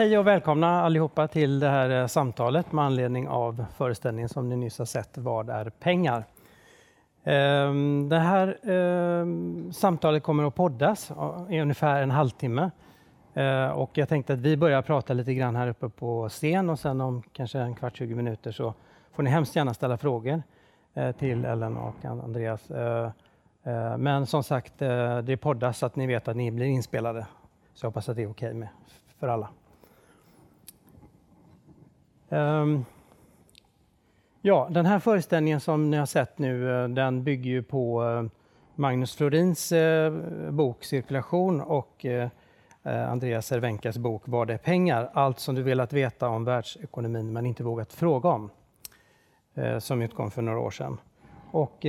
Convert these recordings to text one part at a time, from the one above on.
hej och välkomna allihopa till det här eh, samtalet med anledning av föreställningen som ni nyss har sett, Vad är pengar? Ehm, det här ehm, samtalet kommer att poddas i ungefär en halvtimme. Eh, och jag tänkte att vi börjar prata lite grann här uppe på scen och sen om kanske en kvart, 20 minuter så får ni hemskt gärna ställa frågor eh, till Ellen och Andreas. Men som sagt, det poddas så att ni vet att ni blir inspelade. Så jag hoppas att det är okej okay för alla. Um, ja, den här föreställningen som ni har sett nu, eh, den bygger ju på eh, Magnus Florins eh, bok Cirkulation och Andreas Cervenkas bok Vad är pengar? Allt som du velat veta om världsekonomin men inte vågat fråga om, som utkom för några år sedan. Och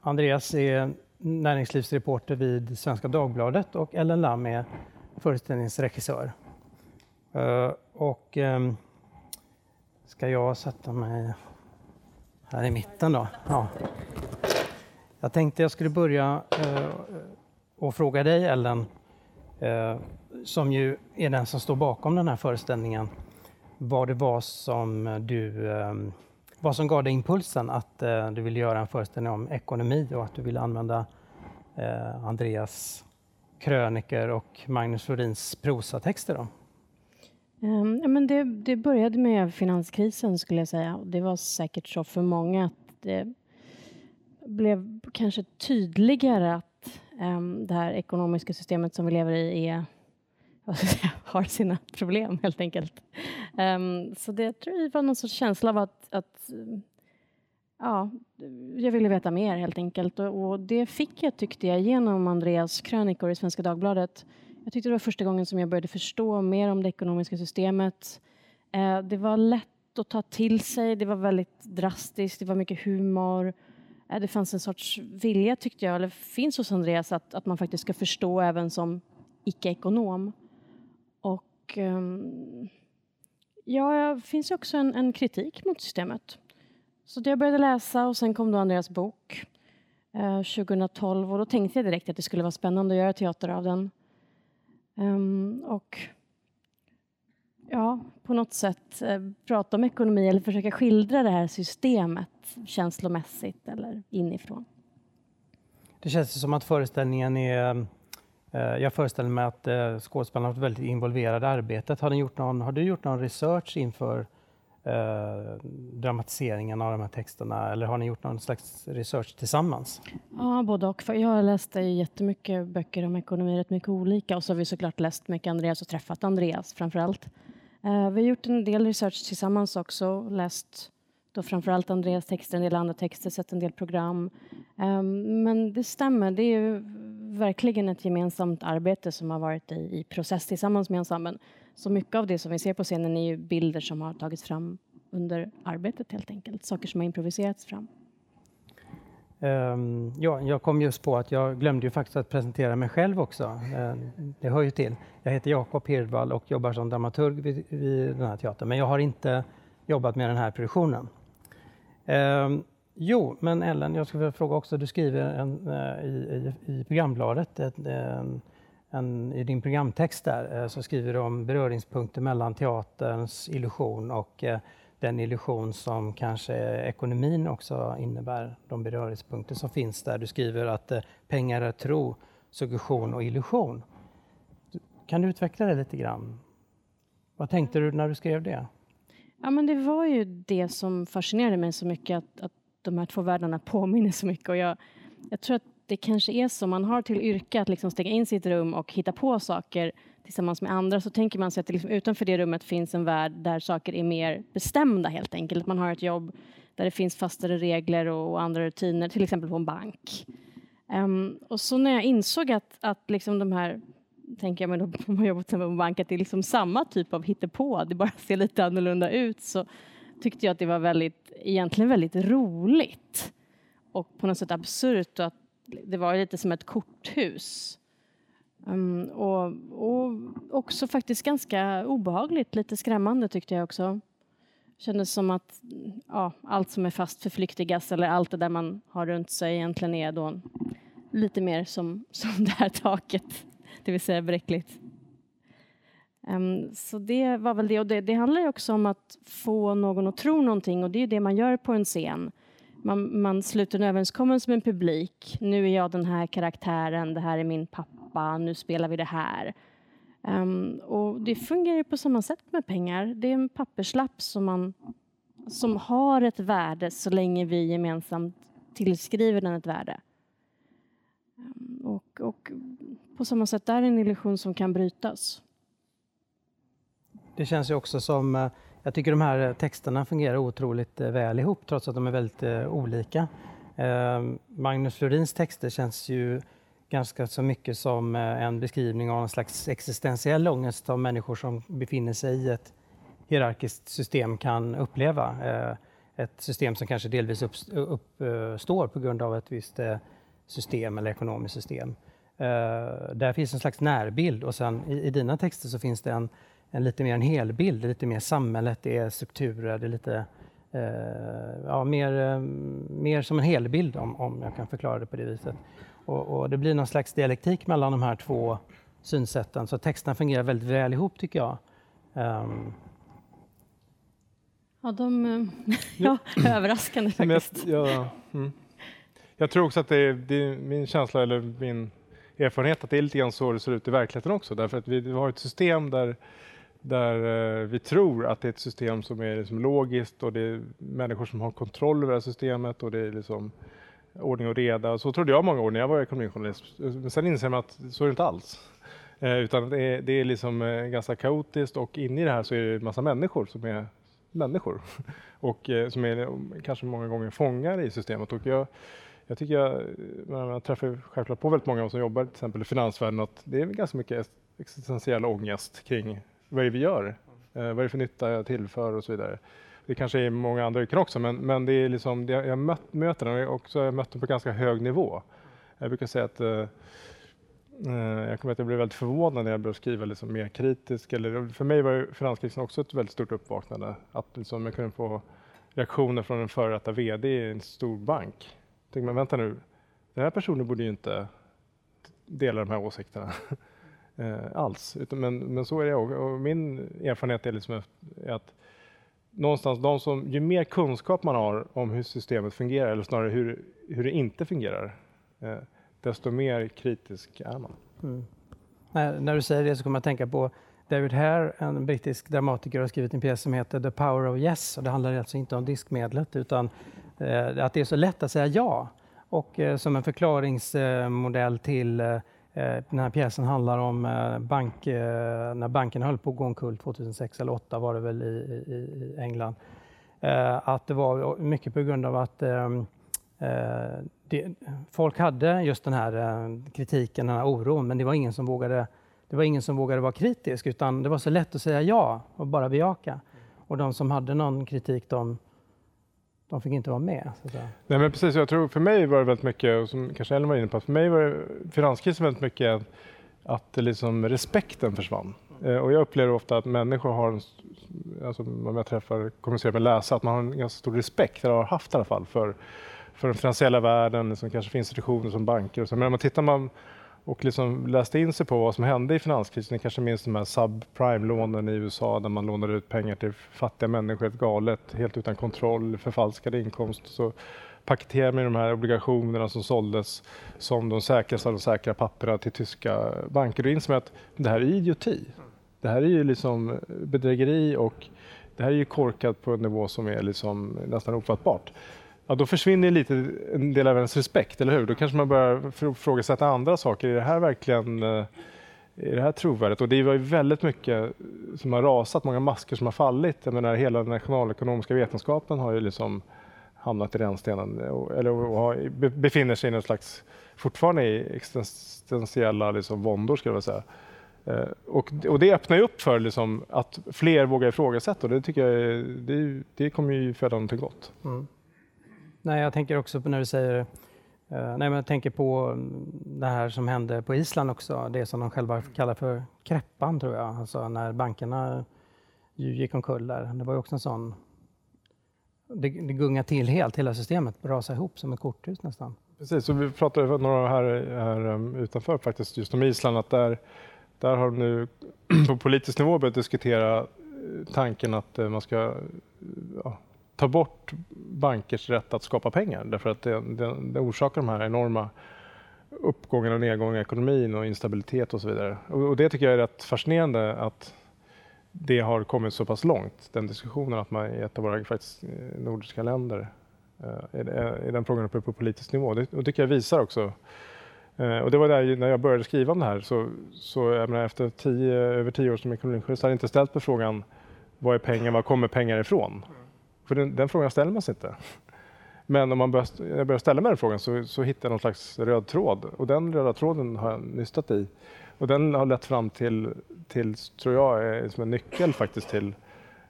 Andreas är näringslivsreporter vid Svenska Dagbladet och Ellen Lam är föreställningsregissör. Och ehm, Ska jag sätta mig här i mitten då? Ja. Jag tänkte jag skulle börja eh, och fråga dig Ellen, eh, som ju är den som står bakom den här föreställningen, vad det var som du eh, vad som gav dig impulsen att eh, du ville göra en föreställning om ekonomi och att du ville använda eh, Andreas kröniker och Magnus Florins prosatexter. Då? Um, men det, det, började med finanskrisen skulle jag säga. Det var säkert så för många att det blev kanske tydligare att um, det här ekonomiska systemet som vi lever i är, säga, har sina problem helt enkelt. Um, så det tror jag var någon sorts känsla av att, att ja, jag ville veta mer helt enkelt och, och det fick jag tyckte jag genom Andreas krönikor i Svenska Dagbladet jag tyckte det var första gången som jag började förstå mer om det ekonomiska systemet. Eh, det var lätt att ta till sig, det var väldigt drastiskt, det var mycket humor. Eh, det fanns en sorts vilja, tyckte jag, eller finns hos Andreas, att, att man faktiskt ska förstå även som icke-ekonom. Och ehm, ja, det finns också en, en, kritik mot systemet. Så jag började läsa och sen kom då Andreas bok eh, 2012 och då tänkte jag direkt att det skulle vara spännande att göra teater av den. Um, och ja, på något sätt eh, prata om ekonomi eller försöka skildra det här systemet känslomässigt eller inifrån. Det känns som att föreställningen är eh, jag föreställer mig att eh, skådespelarna har varit väldigt involverade i arbetet. Har, gjort någon, har du gjort någon research inför eh, dramatiseringen av de här texterna eller har ni gjort någon slags research tillsammans? Ja, både och. För jag läste eh, jättemycket böcker om ekonomi, rätt mycket olika och så har vi såklart läst mycket Andreas och träffat Andreas framför allt. Eh, vi har gjort en del research tillsammans också, läst då framförallt Andreas texter, en del andra texter, sett en del program. Um, men det stämmer, det är ju verkligen ett gemensamt arbete som har varit i, i process tillsammans med ensemblen. Så mycket av det som vi ser på scenen är ju bilder som har tagits fram under arbetet helt enkelt. Saker som har improviserats fram. Um, ja, jag kom just på att jag glömde ju faktiskt att presentera mig själv också. Uh, det hör ju till. Jag heter Jakob Hirdvall och jobbar som dramaturg vid, vid, den här teatern. Men jag har inte jobbat med den här produktionen. Um, jo, men Ellen, jag skulle vilja fråga också. Du skriver en, uh, i, i, i programbladet ett, en, en, i din programtext där eh, så skriver du om beröringspunkter mellan teaterns illusion och eh, den illusion som kanske ekonomin också innebär, de beröringspunkter som finns där. Du skriver att eh, pengar är tro, suggestion och illusion. Kan du utveckla det lite grann? Vad tänkte du när du skrev det? Ja, men det var ju det som fascinerade mig så mycket, att, att de här två världarna påminner så mycket. Och jag, jag tror att det kanske är så, man har till yrke att liksom stänga in sitt rum och hitta på saker tillsammans med andra så tänker man sig att det liksom utanför det rummet finns en värld där saker är mer bestämda helt enkelt. Man har ett jobb där det finns fastare regler och andra rutiner, till exempel på en bank. Um, och så när jag insåg att, att liksom de här, tänker jag mig då om man jobbar på en bank, att det är liksom samma typ av hittepå, det bara ser lite annorlunda ut, så tyckte jag att det var väldigt, egentligen väldigt roligt och på något sätt absurt och att det var lite som ett korthus. Um, och, och också faktiskt ganska obehagligt, lite skrämmande tyckte jag också. Kändes som att ja, allt som är fast förflyktigas eller allt det där man har runt sig egentligen är då lite mer som, som det här taket, det vill säga bräckligt. Um, så det var väl det. Och det, det handlar ju också om att få någon att tro någonting och det är det man gör på en scen. Man, man sluter en överenskommelse med en publik. Nu är jag den här karaktären, det här är min pappa, nu spelar vi det här. Um, och det fungerar på samma sätt med pengar. Det är en papperslapp som, man, som har ett värde så länge vi gemensamt tillskriver den ett värde. Um, och, och på samma sätt, det är en illusion som kan brytas. Det känns ju också som, eh, jag tycker de här eh, texterna fungerar otroligt eh, väl ihop trots att de är väldigt eh, olika. Ehm, Magnus Florins texter känns ju ganska så mycket som en beskrivning av en slags existentiell ångest av människor som befinner sig i ett hierarkiskt system kan uppleva. Ett system som kanske delvis uppstår på grund av ett visst system eller ekonomiskt system. Där finns en slags närbild och sen i dina texter så finns det en en lite mer en helbild, lite mer samhället, det är strukturer, det är lite eh, ja, mer, eh, mer som en helbild om, om jag kan förklara det på det viset. Och, och, det blir någon slags dialektik mellan de här två synsätten, så texterna fungerar väldigt väl ihop tycker jag. Um. Ja, de... Eh, ja, överraskande faktiskt. Jag, ja, mm. jag tror också att det är, det är, min känsla eller min erfarenhet att det är lite grann så det ser ut i verkligheten också. Därför att vi har ett system där där eh, vi tror att det är ett system som är liksom logiskt och det är människor som har kontroll över det systemet och det är liksom ordning och reda. Så trodde jag många år när jag var ekonomijournalist. Men sen inser man att så är det inte alls. Eh, utan det är, det är liksom eh, ganska kaotiskt och inne i det här så är det en massa människor som är människor och eh, som är eh, kanske många gånger fångar i systemet. Och jag, jag tycker jag, eh, jag träffar självklart på väldigt många som jobbar till exempel i finansvärlden att det är ganska mycket existentiell ångest kring vad är det vi gör? Eh, vad är det för nytta jag tillför och så vidare. Det kanske är många andra yrken också, men, men det är liksom, det, jag mött, möter dem och också jag mött dem på ganska hög nivå. Jag brukar säga att eh, eh jag kommer att jag blev väldigt förvånad när jag började skriva liksom mer kritiskt. Eller, för mig var finanskrisen också ett väldigt stort uppvaknande. Att liksom jag kunde få reaktioner från en före detta VD i en stor bank. Jag tänkte, men vänta nu, den här personen borde ju inte dela de här åsikterna. eh, alls. Utan, men, men så är det och, och min erfarenhet är, liksom att någonstans de som, ju mer kunskap man har om hur systemet fungerar, eller snarare hur, hur det inte fungerar, eh, desto mer kritisk är man. Mm. När, när, du säger det så kommer jag att tänka på David Hare, en brittisk dramatiker, har skrivit en pjäs som heter The Power of Yes. Och det handlar alltså inte om diskmedlet utan eh, att det är så lätt att säga ja. Och eh, som en förklaringsmodell till eh, Eh, Eh, den här pjäsen handlar om eh, bank, eh, när banken höll på att gå omkull 2006 eller 2008 var det väl i, i, i England. Att det var mycket på grund av att ehm, det, folk hade just den här kritiken, den här oron, men det var ingen som vågade det var ingen som vågade vara kritisk utan det var så lätt att säga ja och bara bejaka. Och de som hade någon kritik de de fick inte vara med. Nej men precis, jag tror för mig var det väldigt mycket, och som kanske Ellen var inne på, för mig var finanskrisen väldigt mycket att liksom respekten försvann. Eh, och jag upplever ofta att människor har, en, alltså om jag träffar, kommunicerar med läsare, att man har en ganska stor respekt, eller har haft i alla fall, för, för den finansiella världen, liksom kanske för institutioner som banker och så. Men om man tittar man och liksom läste in sig på vad som hände i finanskrisen. Ni kanske minns de här subprime-lånen i USA där man lånade ut pengar till fattiga människor helt galet, helt utan kontroll, förfalskade inkomst. Så paketerade man de här obligationerna som såldes som de säkraste av de säkra papperna till tyska banker. Då inser att det här är idioti. Det här är ju liksom bedrägeri och det här är ju korkat på en nivå som är liksom nästan ofattbart. Ja, då försvinner lite en del av ens respekt, eller hur? Då kanske man börjar ifrågasätta andra saker. Är det här verkligen eh, är det här trovärdigt? Och det var ju väldigt mycket som har rasat, många masker som har fallit. Jag menar, hela den nationalekonomiska vetenskapen har ju liksom hamnat i rännstenen eller befinner sig i någon slags, fortfarande i existentiella liksom, våndor skulle jag säga. Eh, och, och, det öppnar ju upp för liksom, att fler vågar ifrågasätta och det tycker jag det, det kommer ju föda någonting gott. Mm. Nej, jag tänker också på när du säger Uh, nej, men jag tänker på det här som hände på Island också, det som de själva kallar för kreppan tror jag, alltså när bankerna gick omkull där. Det var ju också en sån... Det, det gungade till helt, hela systemet rasade ihop som ett korthus nästan. Precis, och vi pratade några här, här um, utanför faktiskt just om Island, att där där har de nu på politisk nivå börjat diskutera tanken att man ska ja, ta bort bankers rätt att skapa pengar därför att det, det, det orsakar de här enorma uppgångarna och nedgångarna i ekonomin och instabilitet och så vidare. Och, och, det tycker jag är rätt fascinerande att det har kommit så pass långt, den diskussionen att man i ett av våra faktiskt, eh, nordiska länder eh, är, är den frågan uppe på politisk nivå. Det, och tycker jag visar också eh, och det var där när jag började skriva om det här, så, så jag menar, efter tio, över tio år som ekonomijournalist har jag inte ställt på frågan vad är pengar, var kommer pengar ifrån? För den, den frågan ställer man sig inte. Men om man börjar, jag börjar ställa mig den frågan så, så hittar jag någon slags röd tråd och den röda tråden har jag nystat i. Och den har lett fram till, till tror jag, är som en nyckel faktiskt till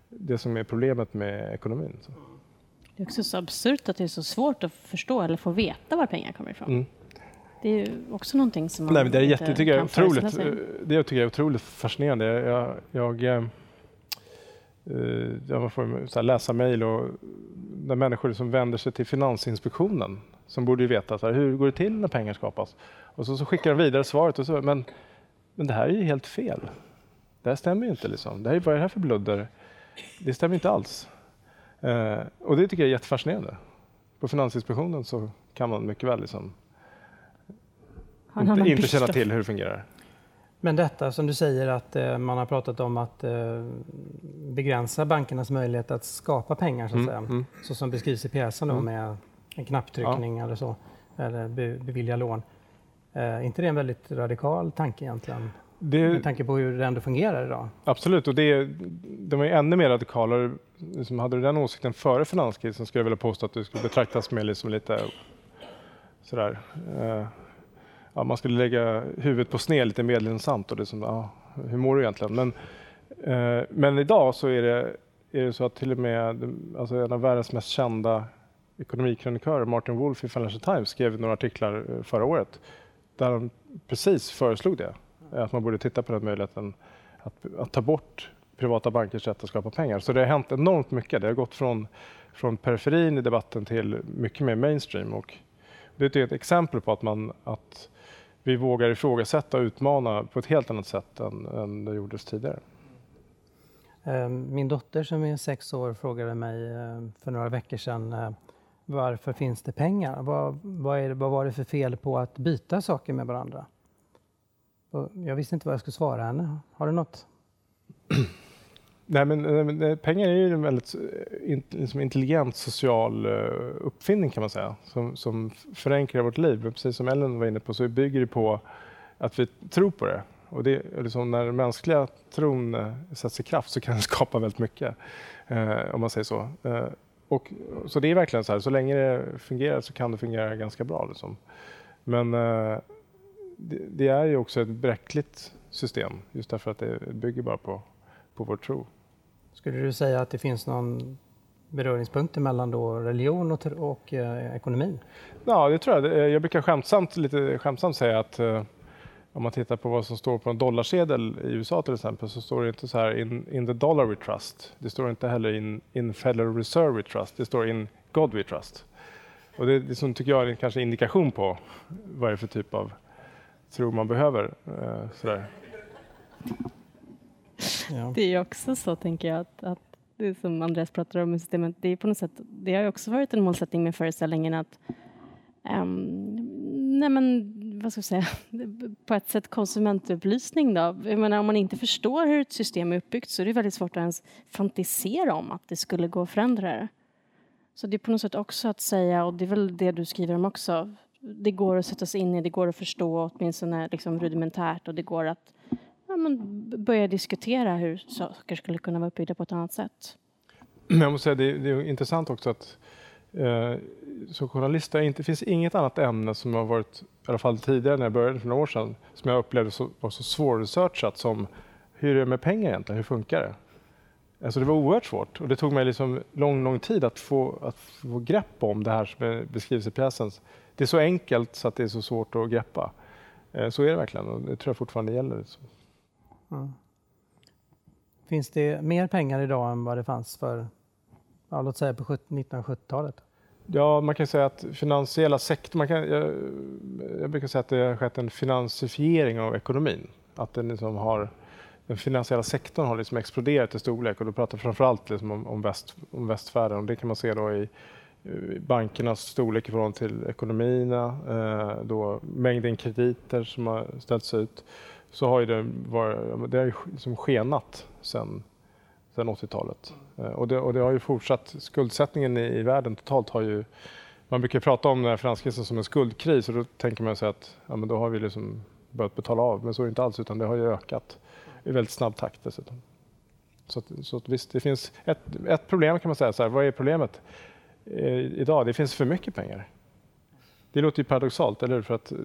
det som är problemet med ekonomin. Så. Det är också så absurt att det är så svårt att förstå eller få veta var pengar kommer ifrån. Mm. Det är också någonting som man Nej, det är jätte, tycker jag, otroligt, Det tycker jag är otroligt fascinerande. Jag, jag, jag Eh, jag får så läsa mejl och där människor som vänder sig till Finansinspektionen som borde ju veta så här, hur går det till när pengar skapas. Och så, så skickar de vidare svaret och så, men, men det här är ju helt fel. Det här stämmer ju inte. Liksom. Det här är, vad är det här för bludder? Det stämmer inte alls. Eh, och det tycker jag är jättefascinerande. På Finansinspektionen så kan man mycket väl liksom inte, inte känna till hur det fungerar. Men detta som du säger att eh, man har pratat om att eh, begränsa bankernas möjlighet att skapa pengar så att mm, säga. Mm. Så som beskrivs i pjäsen då mm. med en knapptryckning ja. eller så. Eller be, bevilja lån. Eh, inte det en väldigt radikal tanke egentligen? Det, med tanke på hur det ändå fungerar idag. Absolut, och det, de är ännu mer radikalare. Liksom hade du den åsikten före finanskrisen skulle jag vilja påstå att du skulle betraktas mer liksom lite sådär eh, ja, man skulle lägga huvudet på sned lite medlemsamt och det som, ja, hur mår du egentligen? Men, eh, men idag så är det, är det så att till och med alltså en av världens mest kända ekonomikrönikörer, Martin Wolf i Financial Times, skrev några artiklar eh, förra året där han precis föreslog det, att man borde titta på den möjligheten att, att ta bort privata bankers rätt att skapa pengar. Så det har hänt enormt mycket. Det har gått från, från periferin i debatten till mycket mer mainstream. Och det är ett exempel på att, man, att vi vågar ifrågasätta och utmana på ett helt annat sätt än, än det gjordes tidigare. Ehm, min dotter som är sex år frågade mig eh, för några veckor sedan eh, varför finns det pengar? Vad, vad, är, vad var det för fel på att byta saker med varandra? jag visste inte vad jag skulle svara henne. Har du något? Nej, men, men, pengar är ju en väldigt eh, in, liksom intelligent social eh, uppfinning kan man säga, som, som förenklar vårt liv. Men precis som Ellen var inne på så bygger det på att vi tror på det. Och det liksom när den mänskliga tron eh, sätts i kraft så kan den skapa väldigt mycket, eh, om man säger så. och, så det är verkligen så här, så länge det fungerar så kan det fungera ganska bra. Liksom. Men det, det är ju också ett bräckligt system, just därför att det bygger bara på, på vår tro. Skulle du säga att det finns någon beröringspunkter mellan då religion och, och eh, ekonomi? Ja, det tror jag. Eh, jag brukar skämtsamt, lite skämtsamt säga att eh, om man tittar på vad som står på en dollarsedel i USA till exempel så står det inte så här in, in the dollar we trust. Det står inte heller in, in Federal Reserve we trust. Det står in God we trust. Och det, det som tycker jag är kanske indikation på vad det är för typ av tro man behöver. Eh, sådär. Ja. Det är också så, tänker jag, att, att det som Andreas pratar om i systemet, det är på något sätt, det har ju också varit en målsättning med föreställningen att um, nej men, vad ska jag säga, på ett sätt konsumentupplysning då. Jag menar, om man inte förstår hur ett system är uppbyggt så är det väldigt svårt att ens fantisera om att det skulle gå att förändra det. Så det är på något sätt också att säga, och det är väl det du skriver om också, det går att sätta sig in i, det går att förstå åtminstone liksom rudimentärt och det går att men börja diskutera hur saker skulle kunna vara uppbyggda på ett annat sätt. Jag måste säga, det, är, det är intressant också att eh, som journalist, det inte, finns inget annat ämne som har varit, i alla fall tidigare när jag började för några år sedan, som jag upplevde så, var så svårresearchat som hur är det med pengar egentligen, hur funkar det? Alltså det var oerhört svårt och det tog mig liksom lång, lång tid att få, att få grepp om det här som beskrivs i pjäsen. Det är så enkelt så att det är så svårt att greppa. Eh, så är det verkligen och det tror jag fortfarande gäller. Mm. Finns det mer pengar idag än vad det fanns för, ja, låt säga på 1970-talet? Ja, man kan säga att finansiella sektorn, man kan, jag, jag brukar säga att det har skett en finansifiering av ekonomin. Att den liksom har, den finansiella sektorn har liksom exploderat i storlek och då pratar framförallt liksom om, om, väst, om västvärlden och det kan man se då i bankernas storlek i förhållande till ekonomierna, eh, då mängden krediter som har ställts ut, så har det, varit, det har liksom skenat sedan sen 80-talet. Eh, och det, och det har ju fortsatt. Skuldsättningen i, i världen totalt har ju... Man brukar prata om den här finanskrisen som en skuldkris och då tänker man sig att ja, men då har vi liksom börjat betala av. Men så är det inte alls, utan det har ju ökat i väldigt snabb takt dessutom. Så, att, så att visst, det finns ett, ett problem kan man säga. Så här, vad är problemet eh, idag? Det finns för mycket pengar. Det låter ju paradoxalt, eller hur? För att eh,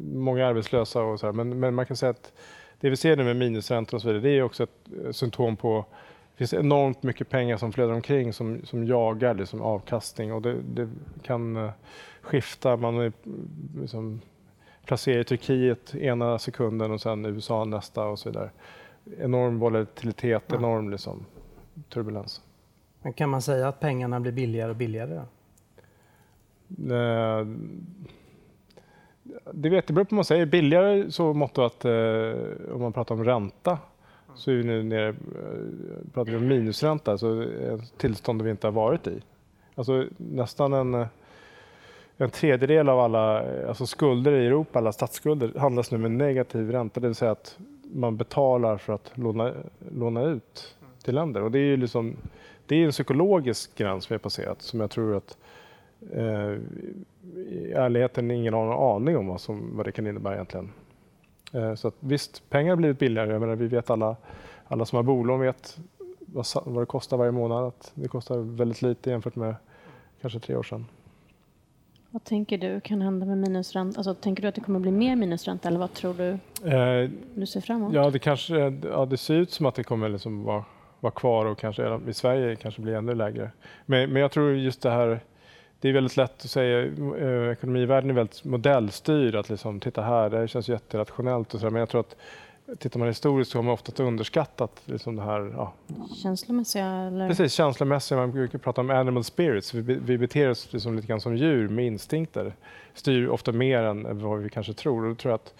många är arbetslösa och så här, men, men man kan säga att det vi ser nu med minusräntor och så vidare, det är också ett eh, symptom på det finns enormt mycket pengar som flödar omkring som, som jagar liksom avkastning och det, det kan uh, skifta. Man är liksom, placerad i Turkiet ena sekunden och sen USA nästa och så vidare. Enorm volatilitet, ja. enorm liksom, turbulens. Men kan man säga att pengarna blir billigare och billigare? Eh, det vet det beror på vad man säger. Billigare så mått att eh, om man pratar om ränta så är vi nu nere, eh, pratar vi om minusränta, alltså ett tillstånd vi inte har varit i. Alltså nästan en, en tredjedel av alla alltså skulder i Europa, alla statsskulder, handlas nu med negativ ränta, det vill säga att man betalar för att låna, låna ut till länder. Och det är ju liksom, det är en psykologisk gräns vi har passerat som jag tror att eh, i ärligheten ingen har aning om vad, som, vad det kan innebära egentligen. Eh, så att, visst, pengar har blivit billigare. Jag menar, vi vet alla, alla som har bolån vet vad, vad det kostar varje månad. Att det kostar väldigt lite jämfört med kanske tre år sedan. Vad tänker du kan hända med minusränta? Alltså, tänker du att det kommer bli mer minusränta eller vad tror du eh, du ser fram emot? Ja, det, kanske, ja, det ser ut som att det kommer liksom vara, vara kvar och kanske i Sverige kanske bli ännu lägre. Men, men jag tror just det här det är väldigt lätt att säga, eh, ekonomivärlden är väldigt modellstyrd, att liksom, titta här, det här känns jätterationellt och så men jag tror att tittar man historiskt så har man ofta underskattat liksom det här... Ja. Känslomässiga? Eller? Precis, känslomässiga. Man brukar prata om animal spirits. Vi, vi beter oss liksom lite grann som djur med instinkter. Styr ofta mer än vad vi kanske tror. Och då tror jag att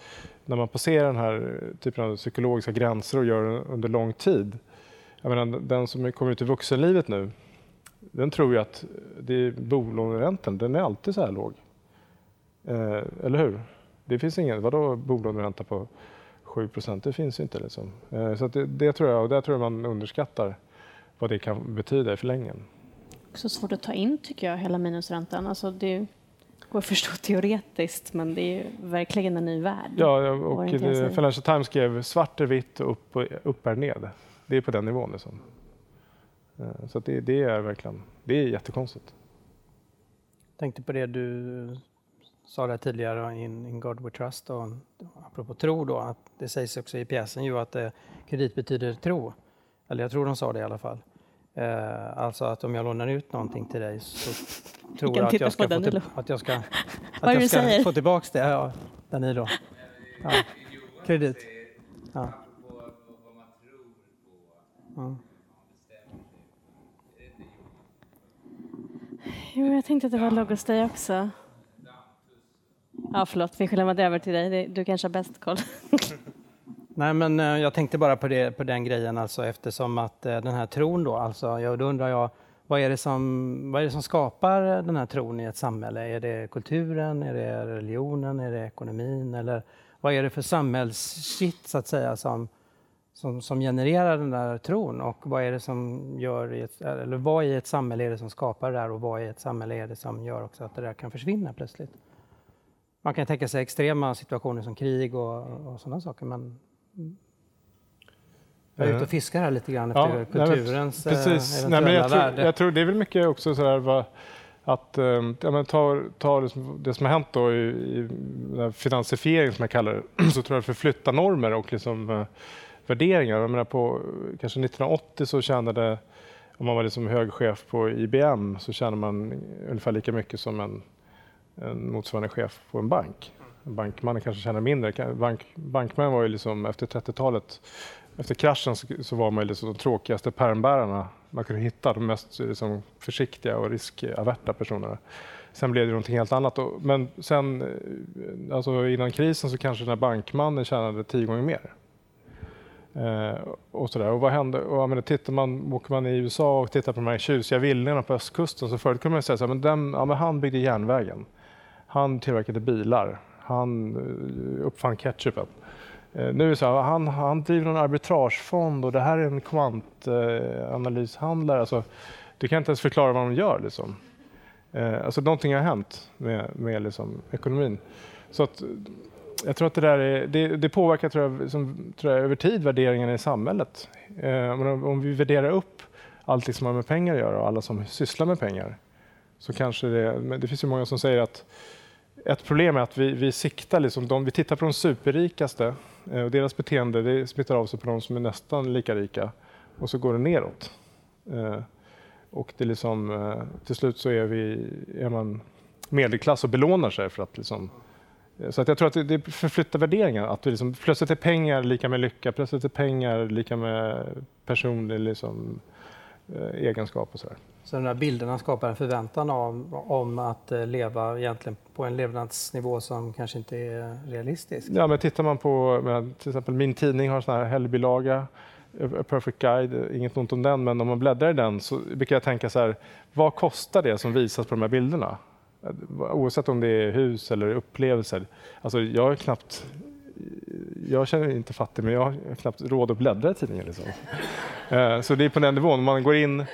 när man passerar den här typen av psykologiska gränser och gör det under lång tid. Jag menar, den som kommer ut i vuxenlivet nu, den tror ju att det är bolåneräntan, den är alltid så här låg. Eh, eller hur? Det finns ingen, vadå bolåneränta på 7% Det finns ju inte. Liksom. Eh, så det, det, tror jag, och där tror jag man underskattar vad det kan betyda i förlängningen. Också svårt att ta in tycker jag, hela minusräntan. Alltså det går att förstå teoretiskt men det är verkligen en ny värld. Ja, och Financial Times skrev svart är vitt och upp, upp är ned. Det är på den nivån. Liksom. Eh, så det, det, är verkligen, det är jättekonstigt. Jag tänkte på det du sa där tidigare, in, in God We Trust, och, apropå tro då, att det sägs också i pjäsen ju att eh, kredit betyder tro. Eller jag tror de sa det i alla fall. Eh, alltså att om jag lånar ut någonting till dig så tror jag att jag ska, få, till, att jag ska, att jag ska få tillbaks det. Ja, Danilo. Ja. Kredit. Ja. Mm. Jo, jag tänkte att det var Logos Day också. Ja, förlåt, vi lämnade över till dig. Du kanske har bäst koll. Nej, men eh, jag tänkte bara på, det, på den grejen alltså eftersom att eh, den här tron då, alltså, då undrar jag vad är, det som, vad är det som skapar eh, den här tron i ett samhälle? Är det kulturen, är det religionen, är det ekonomin eller vad är det för samhällsshit så att säga som, som, som genererar den där tron och vad är det som gör, ett, eller vad i ett samhälle är det som skapar det där och vad i ett samhälle är det som gör också att det där kan försvinna plötsligt? Man kan tänka sig extrema situationer som krig och, och sådana saker men jag är ute och fiskar här lite grann efter ja, kulturens nej, precis. eventuella nej, jag tror, värde. Jag tror det är väl mycket också sådär vad, att um, ja, men ta, ta det, som, det som har hänt då i, i finansiering som jag kallar det, så tror jag förflytta normer och liksom uh, värderingar. Jag menar på kanske 1980 så tjänade, om man var liksom hög chef på IBM, så tjänade man ungefär lika mycket som en, en motsvarande chef på en bank. Bankmannen kanske tjänar mindre. Bank, bankmän var ju liksom efter 30-talet, efter kraschen så, så, var man ju liksom de tråkigaste pärmbärarna man kunde hitta, de mest liksom, försiktiga och riskaverta personerna. Sen blev det någonting helt annat. Men sen, eh, alltså innan krisen så kanske den här bankmannen tjänade tio gånger mer Eh, och sådär. Och vad hände? Och, jag menar, tittar man, åker man i USA och tittar på de här tjusiga villorna på östkusten så förut kunde man säga så här, men, den, ja, men han byggde järnvägen. Han tillverkade bilar. Han eh, uppfann ketchupen. Eh, nu är det så här, han, han driver en arbitragefond och det här är en kvantanalyshandlare. Alltså, du kan inte ens förklara vad de gör. Liksom. Eh, alltså, någonting har hänt med, med liksom, ekonomin. Så att, jag tror att det där är, det, det påverkar tror jag, som, tror jag, över tid värderingarna i samhället. Eh, om, om vi värderar upp allt som har med pengar att göra och alla som sysslar med pengar så kanske det, det finns ju många som säger att ett problem är att vi, vi siktar, liksom, de, vi tittar på de superrikaste eh, och deras beteende det smittar av sig på de som är nästan lika rika och så går det neråt. Eh, och det liksom, eh, till slut så är, vi, är man medelklass och belånar sig för att liksom, så att jag tror att det, det förflyttar värderingar. Att liksom, plötsligt är pengar lika med lycka, plötsligt är pengar lika med personlig liksom, eh, egenskap och sådär. Så de där bilderna skapar en förväntan om, om att eh, leva egentligen på en levnadsnivå som kanske inte är realistisk? Ja, men tittar man på, till exempel min tidning har en sån här helgbilaga, A Perfect Guide, inget ont om den, men om man bläddrar i den så brukar jag tänka så här, vad kostar det som visas på de här bilderna? Oavsett om det är hus eller upplevelser. Alltså jag är knappt jag känner mig inte fattig, men jag har knappt råd att bläddra i tidningen. Liksom. Eh, så det är på den nivån. Man går in,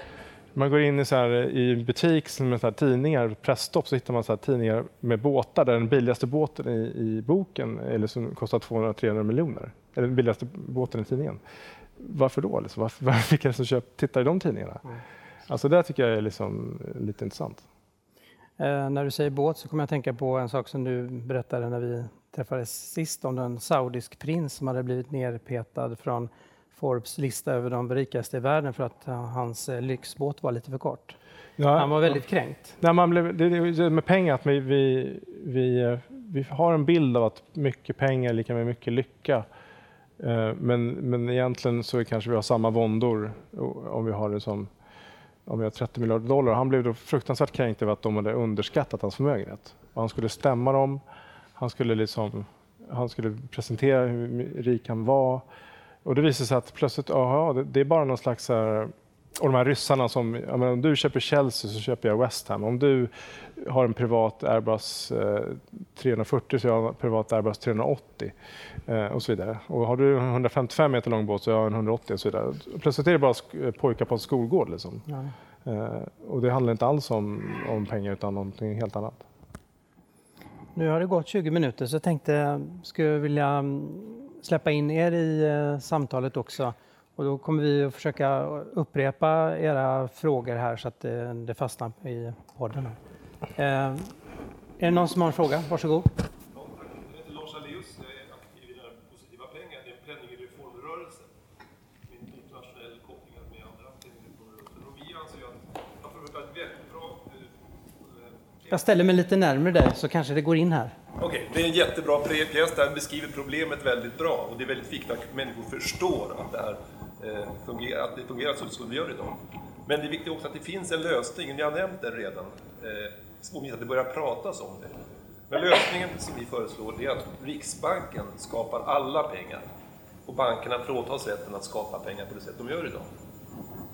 man går in i, så här, i en butik med så här tidningar, presstopp, så hittar man så här tidningar med båtar där den billigaste båten i, i boken eller som kostar 200-300 miljoner. Eller den billigaste båten i tidningen. Varför då? Liksom? Varför, varför vilka som köp, tittar i de tidningarna? Mm. Alltså det tycker jag är liksom lite intressant. Eh, när du säger båt så kommer jag att tänka på en sak som du berättade när vi träffades sist om en saudisk prins som hade blivit nerpetad från Forbes lista över de rikaste i världen för att hans eh, lyxbåt var lite för kort. Ja, Han var väldigt kränkt. Nej, man blev, det, med pengar, att vi, vi, vi, eh, vi har en bild av att mycket pengar är lika med mycket lycka. Eh, men, men egentligen så kanske vi har samma våndor om vi har det som om vi har 30 miljarder dollar. Han blev då fruktansvärt kränkt över att de hade underskattat hans förmögenhet. Och han skulle stämma dem, han skulle, liksom, han skulle presentera hur rik han var. Och det visade sig att plötsligt, aha, det, det är bara någon slags här, och de här ryssarna som, menar, om du köper Chelsea så köper jag West Ham. Om du har en privat Airbus eh, 340 så har jag en privat Airbus 380 eh, och så vidare. Och har du en 155 meter lång båt så har jag en 180 och så vidare. Plötsligt är det bara pojkar på en skolgård. Liksom. Ja. Eh, och det handlar inte alls om, om pengar utan någonting helt annat. Nu har det gått 20 minuter så jag tänkte, skulle vilja mm, släppa in er i eh, samtalet också. Och då kommer vi att försöka upprepa era frågor här så att det, det fastnar i podden. Eh, är det någon som har en fråga? Varsågod. Jag heter Lars Alléus, jag är aktiv i den Positiva pengar. Det är en penningreformrörelse med internationell koppling med andra penningreformrörelser. Och vi anser att man får ett väldigt bra... Eh, jag ställer mig lite närmare dig så kanske det går in här. Okej, det är en jättebra pjäs där beskriver problemet väldigt bra och det är väldigt viktigt att människor förstår att det här Eh, Eh, fungerar, att det fungerar så som det gör idag. Men det är viktigt också att det finns en lösning, ni har nämnt den redan, eh, att det börjar pratas om det. Men lösningen som vi föreslår är att Riksbanken skapar alla pengar och bankerna fråntas rätten att skapa pengar på det sätt de gör idag.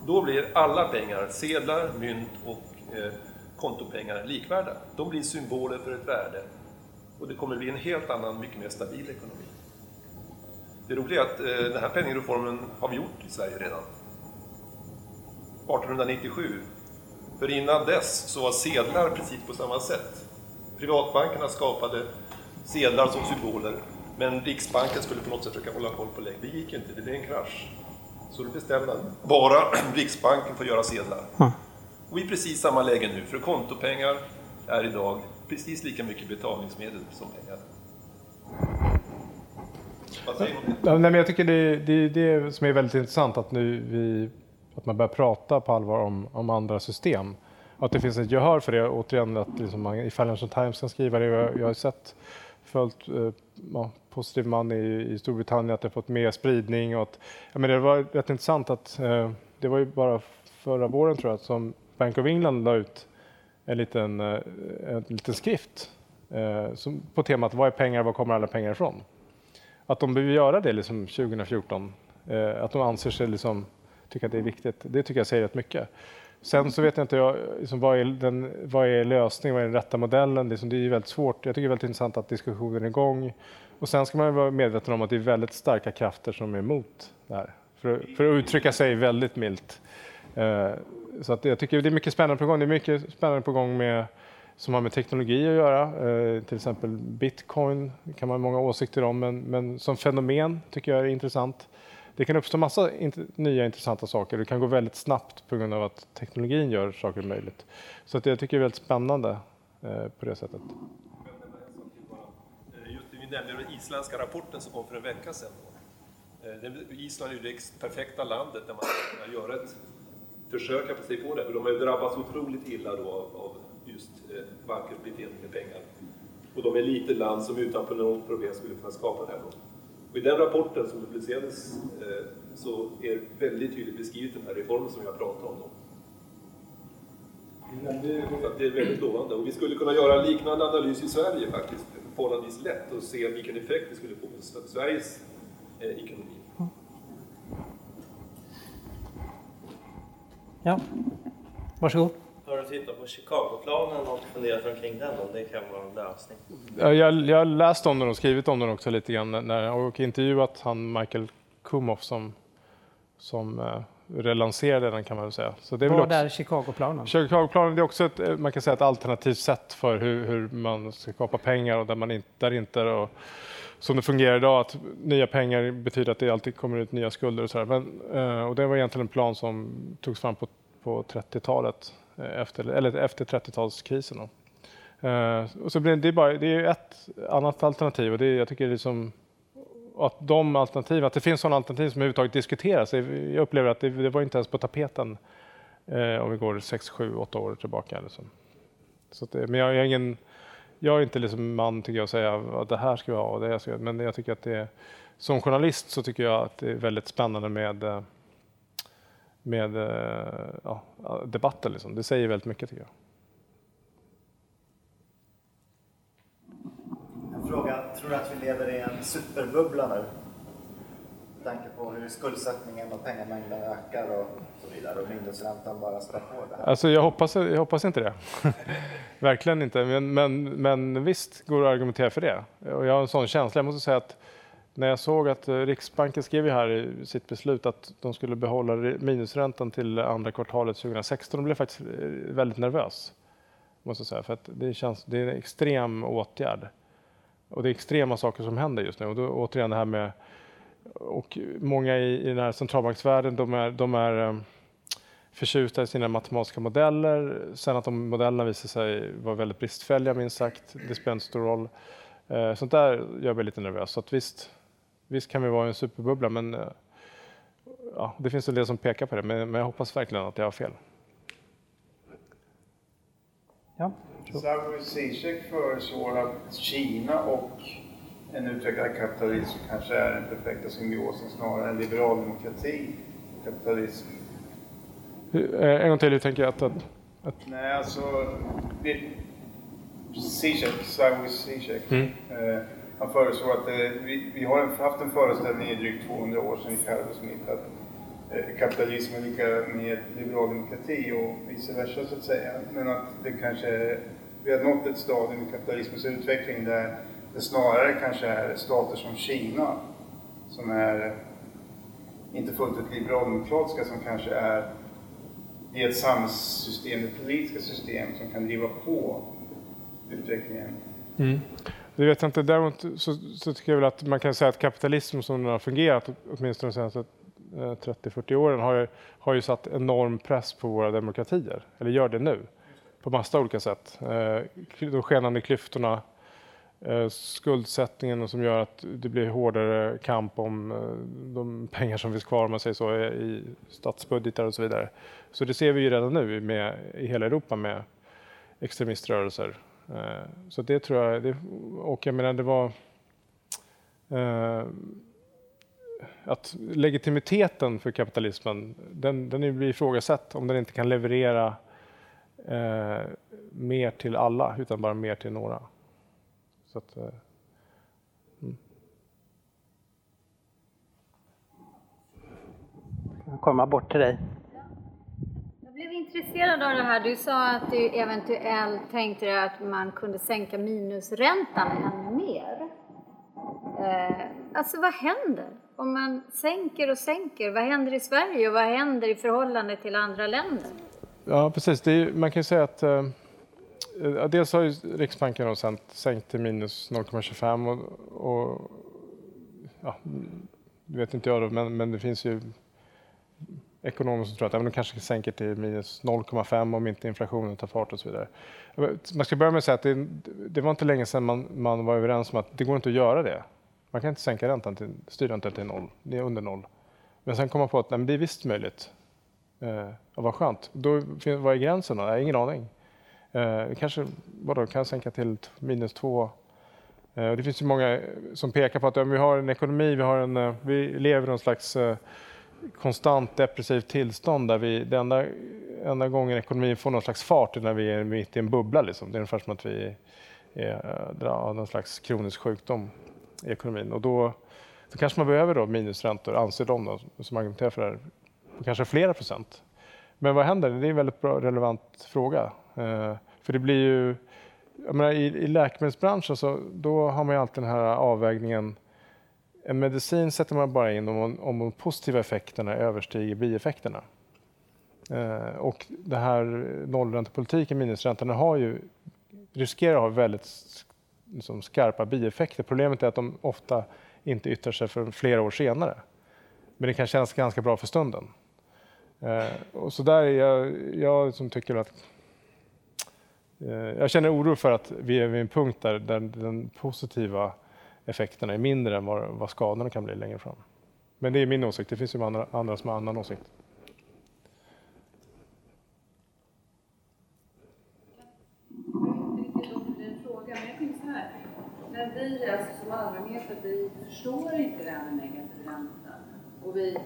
Då blir alla pengar, sedlar, mynt och eh, kontopengar likvärda. De blir symboler för ett värde och det kommer bli en helt annan, mycket mer stabil ekonomi. Det roliga är att eh, den här penningreformen har vi gjort i Sverige redan. 1897. För innan dess så var sedlar precis på samma sätt. Privatbankerna skapade sedlar som symboler, men Riksbanken skulle på något sätt försöka hålla koll på läget. Det gick inte, det blev en krasch. Så det bestämde att bara Riksbanken får göra sedlar. Mm. Och i precis samma läge nu, för kontopengar är idag precis lika mycket betalningsmedel som pengar. Nej, men jag tycker det är det, det som är väldigt intressant att nu vi, att man börjar prata på allvar om, om andra system. Att det finns ett gehör för det. Återigen att liksom man i Financial Times kan skriva det. Jag, jag har sett, följt eh, ja, Positiv man i, i Storbritannien, att det har fått mer spridning. Och att, ja, men det var rätt intressant att eh, det var ju bara förra våren tror jag som Bank of England la ut en liten, eh, en liten skrift eh, som, på temat vad är pengar, var kommer alla pengar ifrån? Att de behöver göra det liksom 2014. Eh, att de anser sig liksom, tycka att det är viktigt. Det tycker jag säger rätt mycket. Sen så vet jag inte jag, liksom, vad, är den, vad är lösningen, vad är den rätta modellen? Liksom, det är väldigt svårt. Jag tycker det är väldigt intressant att diskussionen är igång. Och sen ska man vara medveten om att det är väldigt starka krafter som är emot det här. För, för att uttrycka sig väldigt milt. Eh, så att jag tycker det är mycket spännande på gång. Det är mycket spännande på gång med, som har med teknologi att göra. Eh, till exempel bitcoin kan man ha många åsikter om, men, men som fenomen tycker jag är intressant. Det kan uppstå massa int nya intressanta saker. Det kan gå väldigt snabbt på grund av att teknologin gör saker möjligt. Så att jag tycker det är väldigt spännande eh, på det sättet. Eh, just det, vi nämnde den isländska rapporten som kom för en vecka sedan. Eh, Island är ju det perfekta landet där man kan göra ett försök att sig på det. För de har ju drabbats otroligt illa då av just eh, bankers beteende med pengar. Och de är ett litet land som utan något problem skulle kunna skapa det här. Då. Och I den rapporten som publicerades eh, så är väldigt tydligt beskrivet den här reformen som jag pratar om. Då. Så det är väldigt lovande. Och vi skulle kunna göra en liknande analys i Sverige faktiskt, förhållandevis lätt och se vilken effekt det skulle få på Sveriges eh, ekonomi. Ja, varsågod. Har du tittat på Chicagoplanen och funderat omkring den om det kan vara en lösning? Jag, jag har läst om den och skrivit om den också lite grann när, och intervjuat han Michael Kumoff som, som uh, relanserade den kan man väl säga. Så det är Vad är Chicagoplanen? Chicagoplanen är också ett, man kan säga ett alternativt sätt för hur, hur man ska skapa pengar och där man inte, där inte och, som det fungerar idag, att nya pengar betyder att det alltid kommer ut nya skulder och sådär. Men, uh, och det var egentligen en plan som togs fram på, på 30-talet Eh, Eh, efter, eller efter 30-talskrisen. Uh, eh, och så blir det, bara, det är ett annat alternativ och det är, jag tycker liksom att de alternativ, att det finns sådana alternativ som överhuvudtaget diskuteras. Jag upplever att det, det var inte ens på tapeten uh, om vi går 6, 7, 8 år tillbaka. Liksom. Så det, men jag är ingen, jag är inte liksom man tycker jag att säga att det här ska vi ha och det ska vi Men jag tycker att det, som journalist så tycker jag att det är väldigt spännande med med eh, ja, debatten. Liksom. Det säger väldigt mycket tycker jag. En fråga, tror du att vi lever i en superbubbla nu? Med tanke på hur skuldsättningen och pengamängden ökar och så vidare och minusräntan bara spär på det här. Alltså jag hoppas, jag hoppas inte det. Verkligen inte. Men, men, men visst går det att argumentera för det. Och jag har en sån känsla. Jag måste säga att när jag såg att eh, Riksbanken skrev här i sitt beslut att de skulle behålla minusräntan till andra kvartalet 2016, då blev jag faktiskt eh, väldigt nervös. Måste jag säga, för att det, känns, det är en extrem åtgärd. Och det är extrema saker som händer just nu. Och då, återigen det här med, och många i, i den här centralbanksvärlden, de är, de är eh, förtjusta i sina matematiska modeller. Sen att de modellerna visar sig vara väldigt bristfälliga minst sagt, det spelar inte stor roll. Sånt där gör mig lite nervös. Så att visst, Visst kan vi vara en superbubbla, men eh, ja, det finns en del som pekar på det. Men, men jag hoppas verkligen att jag har fel. Ja. Slavoj Zizek föreslår att Kina och en utvecklad kapitalism kanske är den perfekta symbiosen snarare än liberal demokrati och kapitalism. Eh, en gång till, hur tänker jag att... att, att... Nej, alltså... Zizek, Slavoj Zizek. Mm. Eh, han föreslår att eh, vi, vi, har haft en föreställning i drygt 200 år sedan i Carlo Smith att eh, kapitalism är lika med liberal demokrati och vice versa så att säga. Men att det kanske, vi har nått ett stadium i kapitalismens utveckling där det snarare kanske är stater som Kina som är eh, inte fullt ut liberaldemokratiska som kanske är i ett samhällssystem, ett politiska system som kan driva på utvecklingen. Mm. Det vet jag inte. Däremot så, så, tycker jag väl att man kan säga att kapitalism som den har fungerat, åtminstone de senaste eh, 30-40 åren, har ju, har ju satt enorm press på våra demokratier. Eller gör det nu. På massa olika sätt. Eh, de skenande klyftorna, eh, skuldsättningen som gör att det blir hårdare kamp om de pengar som finns kvar, om man säger så, i statsbudgetar och så vidare. Så det ser vi ju redan nu med, i hela Europa med extremiströrelser Eh, så det tror jag, det, och jag menar det var eh, att legitimiteten för kapitalismen, den, den blir ifrågasatt om den inte kan leverera eh, mer till alla, utan bara mer till några. Så att, eh, mm. komma bort till dig. Jag intresserad av det här. Du sa att du eventuellt tänkte dig att man kunde sänka minusräntan ännu mer. Eh, alltså vad händer om man sänker och sänker? Vad händer i Sverige och vad händer i förhållande till andra länder? Ja, precis. Är, man kan ju säga att eh, dels har ju Riksbanken då sänkt, sänkt till minus 0,25 och, och ja, det vet inte jag då, men, men det finns ju ekonomer som tror att ja, de kanske sänker till minus 0,5 om inte inflationen tar fart och så vidare. Man ska börja med att säga att det, det var inte länge sedan man, man, var överens om att det går inte att göra det. Man kan inte sänka räntan till, styrräntan till noll, det är under noll. Men sen kom man på att nej, det är visst möjligt. Eh, och vad skönt. Då, vad är gränsen då? Jag har ingen aning. Eh, kanske vadå, kan sänka till minus två. Eh, det finns ju många som pekar på att om vi har en ekonomi, vi, har en, eh, vi lever i någon slags eh, konstant depressivt tillstånd där vi, den enda, enda gången ekonomin får någon slags fart är när vi är mitt i en bubbla. Liksom. Det är ungefär som att vi är eh, någon slags kronisk sjukdom i ekonomin. Och då, då kanske man behöver då minusräntor, anser de då, som argumenterar för det här, på kanske flera procent. Men vad händer? Det är en väldigt bra, relevant fråga. Eh, för det blir ju, jag menar, i, i läkemedelsbranschen så då har man ju alltid den här avvägningen. En medicin sätter man bara in om, om de positiva effekterna överstiger bieffekterna. Eh, och det här nollräntepolitiken, minusräntan, har ju, riskerar att ha väldigt liksom, skarpa bieffekter. Problemet är att de ofta inte yttrar sig för flera år senare. Men det kan kännas ganska bra för stunden. Eh, och så där är jag, jag som tycker att eh, jag känner oro för att vi är vid en punkt där, där den positiva effekterna är mindre än vad, vad skadorna kan bli längre fram. Men det är min åsikt. Det finns ju andra, andra som har annan åsikt. Men vi alltså som allmänhet, vi förstår inte det här med negativ ränta och, vi,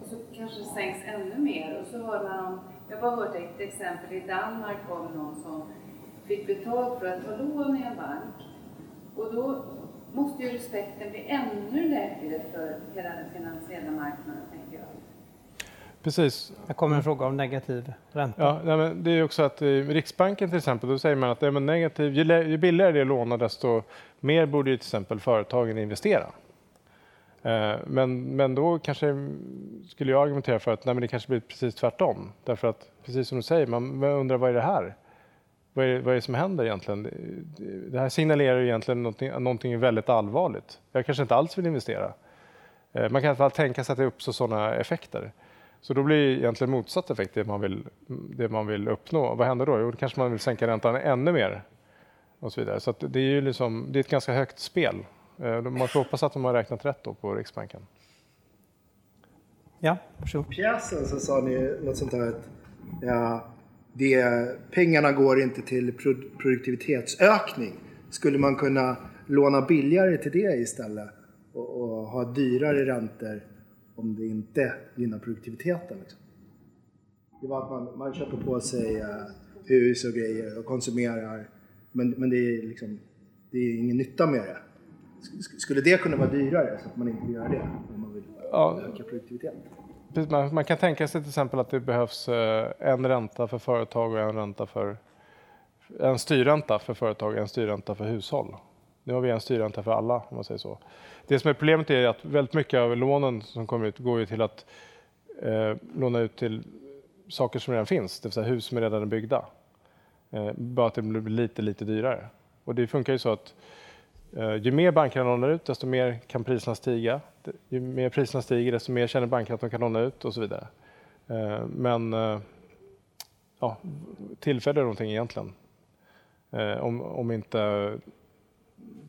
och så kanske det sänks ännu mer. Och så hör man om, jag har bara hört ett exempel, i Danmark var det någon som fick betalt för att ta lån i en bank. Och då måste ju respekten bli ännu lägre för hela den finansiella marknaden, tänker jag. Precis. Det kommer en fråga om negativ ränta. Ja, nej, men det är också att i Riksbanken till exempel, då säger man att är negativ, ju, ju billigare det är att låna desto mer borde ju till exempel företagen investera. Eh, men, men då kanske skulle jag argumentera för att nej, men det kanske blir precis tvärtom. Därför att precis som du säger, man undrar vad är det här? Vad är, vad är det som händer egentligen? Det här signalerar egentligen någonting, någonting väldigt allvarligt. Jag kanske inte alls vill investera. Eh, man kan i alla fall tänka sig att det uppstår sådana effekter. Så då blir egentligen motsatt effekt det man vill, det man vill uppnå. Vad händer då? Jo, då kanske man vill sänka räntan ännu mer. Och så vidare. Så det är ju liksom, det är ett ganska högt spel. Eh, man får hoppas att de har räknat rätt då på Riksbanken. Ja, varsågod. Pjäsen så sa ni något sånt där att ja, det, pengarna går inte till produktivitetsökning. Skulle man kunna låna billigare till det istället och, och ha dyrare räntor om det inte gynnar produktiviteten? Liksom? Det var att man, man köper på sig uh, hus och grejer och konsumerar men, men det, är liksom, det är ingen nytta med det. Skulle det kunna vara dyrare så att man inte vill göra det om man vill ja. öka produktiviteten? Man, man kan tänka sig till exempel att det behövs eh, en ränta för företag och en ränta för en styrränta för företag och en styrränta för hushåll. Nu har vi en styrränta för alla om man säger så. Det som är problemet är att väldigt mycket av lånen som kommer ut går ju till att eh, låna ut till saker som redan finns, det vill säga hus som redan är byggda. Eh, bara att det blir lite, lite dyrare. Och det funkar ju så att Eh, ju mer bankerna lånar ut, desto mer kan priserna stiga. Ju mer priserna stiger, desto mer känner bankerna att de kan låna ut och så vidare. Eh, men eh, ja, tillfälligt är någonting egentligen. Om, om inte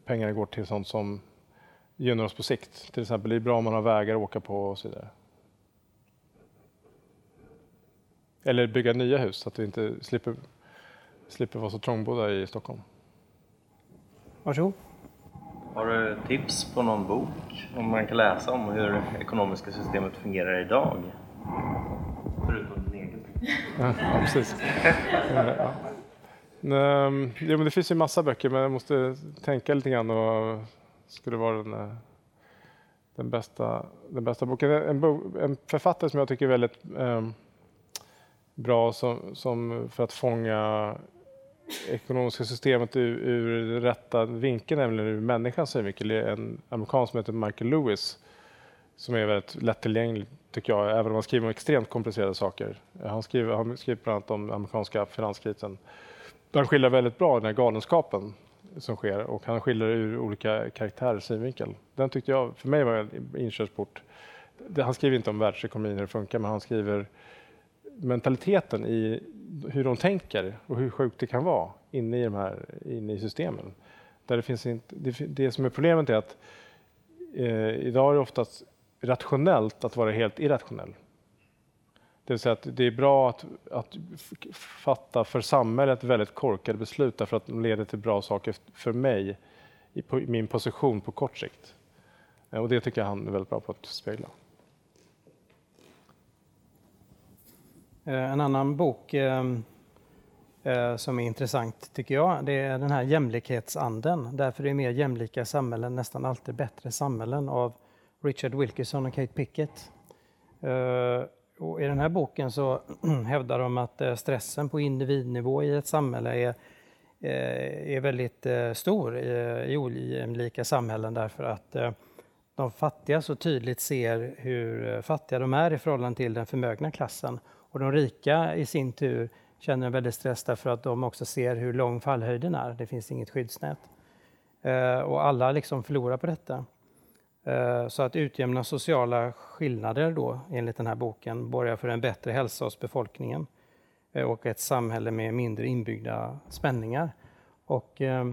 pengarna går till sånt som gynnar oss på sikt. Till exempel det är bra om man har vägar att åka på och så vidare. Eller bygga nya hus så att vi inte slipper slipper vara så trångbodda i Stockholm. Varsågod. Har du tips på någon bok om man kan läsa om hur det ekonomiska systemet fungerar idag? Förutom din egen. ja, precis. ja. Um, ja, men det finns ju massa böcker men jag måste tänka lite grann och skulle vara den den, bästa, den bästa boken. En, en författare som jag tycker är väldigt eh, bra som, som, för att fånga ekonomiska systemet ur, ur rätta vinkeln, nämligen ur människans synvinkel. En amerikan som heter Michael Lewis som är väldigt lättillgänglig tycker jag, även om han skriver om extremt komplicerade saker. Han skriver, han skriver bland annat om amerikanska finanskrisen. Han skildrar väldigt bra den här galenskapen som sker och han skildrar ur olika karaktärers synvinkel. Den tyckte jag, för mig var en inkörsport. Han skriver inte om världsekonomin hur det funkar, men han skriver mentaliteten i hur de tänker och hur sjukt det kan vara inne i, de här, inne i systemen. Där det, finns inte, det, det som är problemet är att eh, idag är det oftast rationellt att vara helt irrationell. Det vill säga att det är bra att, att fatta för samhället väldigt korkade beslut därför att de leder till bra saker för mig i, på, i min position på kort sikt. Eh, och det tycker jag han är väldigt bra på att spegla. Eh, en annan bok ehm, eh, som är intressant tycker jag, det är den här jämlikhetsanden. Därför är mer jämlika samhällen nästan alltid bättre samhällen av Richard Wilkinson och Kate Pickett. Eh, och I den här boken så hävdar de att stressen på individnivå i ett samhälle är, är väldigt stor i ojämlika samhällen därför att de fattiga så tydligt ser hur fattiga de är i förhållande till den förmögna klassen och de rika i sin tur känner en väldig stress därför att de också ser hur lång fallhöjden är. Det finns inget skyddsnät. Eh, och alla liksom förlorar på detta. Eh, så att utjämna sociala skillnader då, enligt den här boken, borgar för en bättre hälsa hos befolkningen eh, och ett samhälle med mindre inbyggda spänningar. Och eh,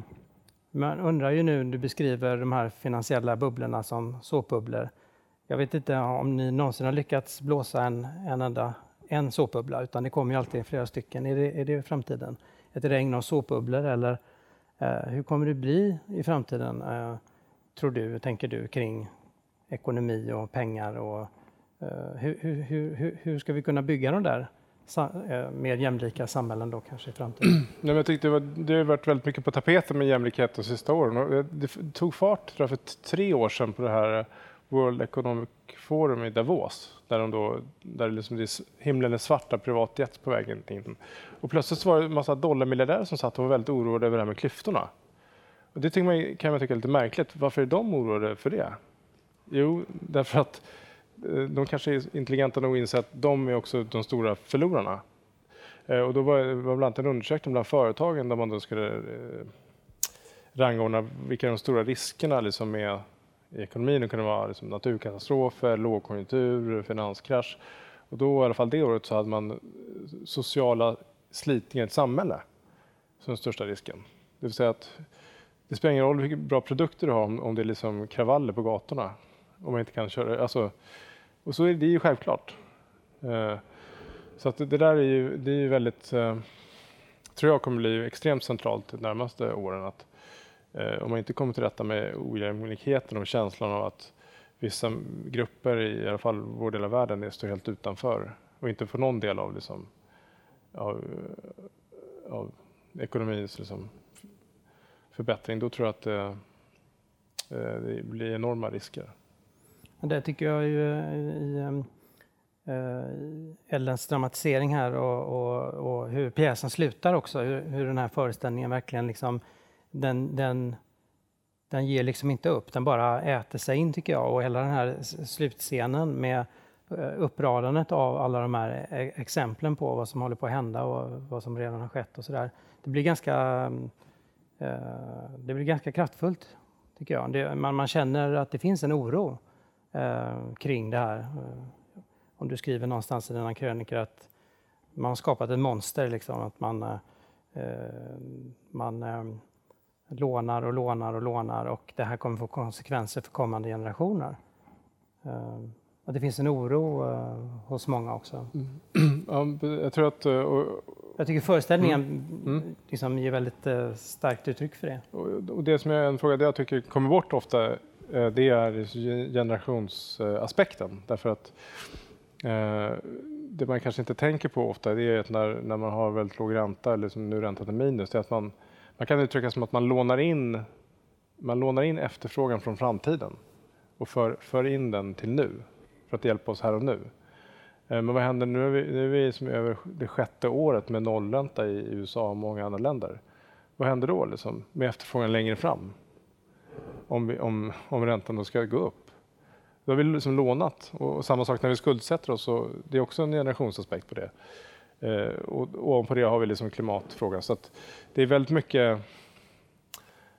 man undrar ju nu, du beskriver de här finansiella bubblorna som såpbubblor. Jag vet inte om ni någonsin har lyckats blåsa en, en enda en såpbubbla, utan det kommer ju alltid flera stycken. Är det, är det framtiden? Ett regn av såpbubblor eller eh, hur kommer det bli i framtiden, eh, tror du, tänker du, kring ekonomi och pengar och eh, hur, hur, hur, hur ska vi kunna bygga de där eh, mer jämlika samhällen då kanske i framtiden? Nej, men jag tyckte det, var, det har varit väldigt mycket på tapeten med jämlikhet de sista åren. Eh, det tog fart tror jag, för tre år sedan på det här World Economic Forum i Davos där, de då, där liksom det himlen är svarta privatjet på vägen in. Och plötsligt så var det en massa dollarmiljardärer som satt och var väldigt oroade över det här med klyftorna. Och det man, kan man tycka är lite märkligt. Varför är de oroade för det? Jo, därför att eh, de kanske är intelligenta nog att inse att de är också de stora förlorarna. Eh, och då var det bland annat en undersökning bland företagen där man då skulle eh, rangordna vilka de stora riskerna liksom med i ekonomin. Det kunde vara liksom naturkatastrofer, lågkonjunktur, finanskrasch. Och då i alla fall det året så hade man sociala slitningar i ett samhälle som den största risken. Det vill säga att det spelar ingen roll hur bra produkter du har om, om det är liksom kravaller på gatorna. Om man inte kan köra. Alltså, och så är det ju självklart. Eh, så att det, där är ju, det är ju väldigt, eh, tror jag kommer bli extremt centralt de närmaste åren. Att Eh, om man inte kommer till rätta med ojämlikheten och känslan av att vissa grupper i, alla fall vår del av världen står helt utanför och inte får någon del av, liksom, av, av ekonomins liksom, förbättring, då tror jag att det, det blir enorma risker. Det tycker jag ju i ehm, Ellens dramatisering här och, och, och, hur pjäsen slutar också, hur, hur den här föreställningen verkligen liksom den, den, den ger liksom inte upp, den bara äter sig in tycker jag. Och hela den här slutscenen med eh, uppradandet av alla de här eh, exemplen på vad som håller på att hända och vad som redan har skett och sådär. Det blir ganska eh, det blir ganska kraftfullt, tycker jag. Det, man, man känner att det finns en oro kring det här. Om du skriver någonstans i dina krönikor att man har skapat ett monster, liksom, att man, man lånar och lånar och lånar och det här kommer få konsekvenser för kommande generationer. Ehm, och det finns en oro uh, hos många också. Mm. Ja, jag tror att... Uh, jag tycker föreställningen mm. mm. liksom ger väldigt starkt uttryck för det. Och, och det som är en fråga det jag tycker kommer bort ofta det är generationsaspekten. Därför att det man kanske inte tänker på ofta det är att när, när man har väldigt låg ränta, eller som nu räntan är minus, det är att man man kan uttrycka som att man lånar in, man lånar in efterfrågan från framtiden. och för, för in den till nu för att hjälpa oss här och nu. Eh, men vad händer nu? Är vi, nu är vi som över det sjätte året med nollränta i USA och många andra länder. Vad händer då liksom, med efterfrågan längre fram? Om, vi, om, om räntan då ska gå upp. Då har vi liksom lånat och samma sak när vi skuldsätter oss. Det är också en generationsaspekt på det. Eh, och, ovanpå det har vi liksom klimatfrågan. Så det är väldigt mycket.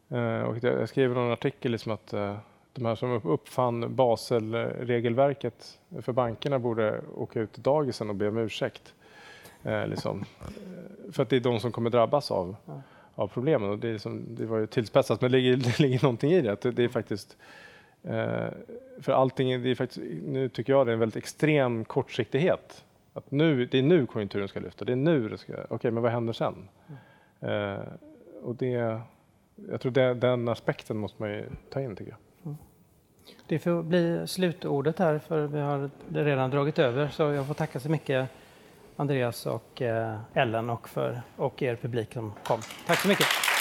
Eh, och jag skrev någon artikel liksom att eh, de här som uppfann Basel-regelverket för bankerna borde åka ut till dagisen och be om ursäkt. Eh, liksom. För att det är de som kommer drabbas av, av problemen. Och det, är som, det var ju tillspetsat, men det ligger, det ligger någonting i det. det, det är faktiskt, eh, för allting, det är faktiskt, nu tycker jag det är en väldigt extrem kortsiktighet. Att nu, det är nu konjunkturen ska lyfta, det är nu det ska... Okej, okay, men vad händer sen? Mm. Eh, och det, jag tror det, den aspekten måste man ju ta in, tycker jag. Mm. Det får bli slutordet här för vi har redan dragit över så jag får tacka så mycket Andreas och eh, Ellen och, för, och er publik som kom. Tack så mycket!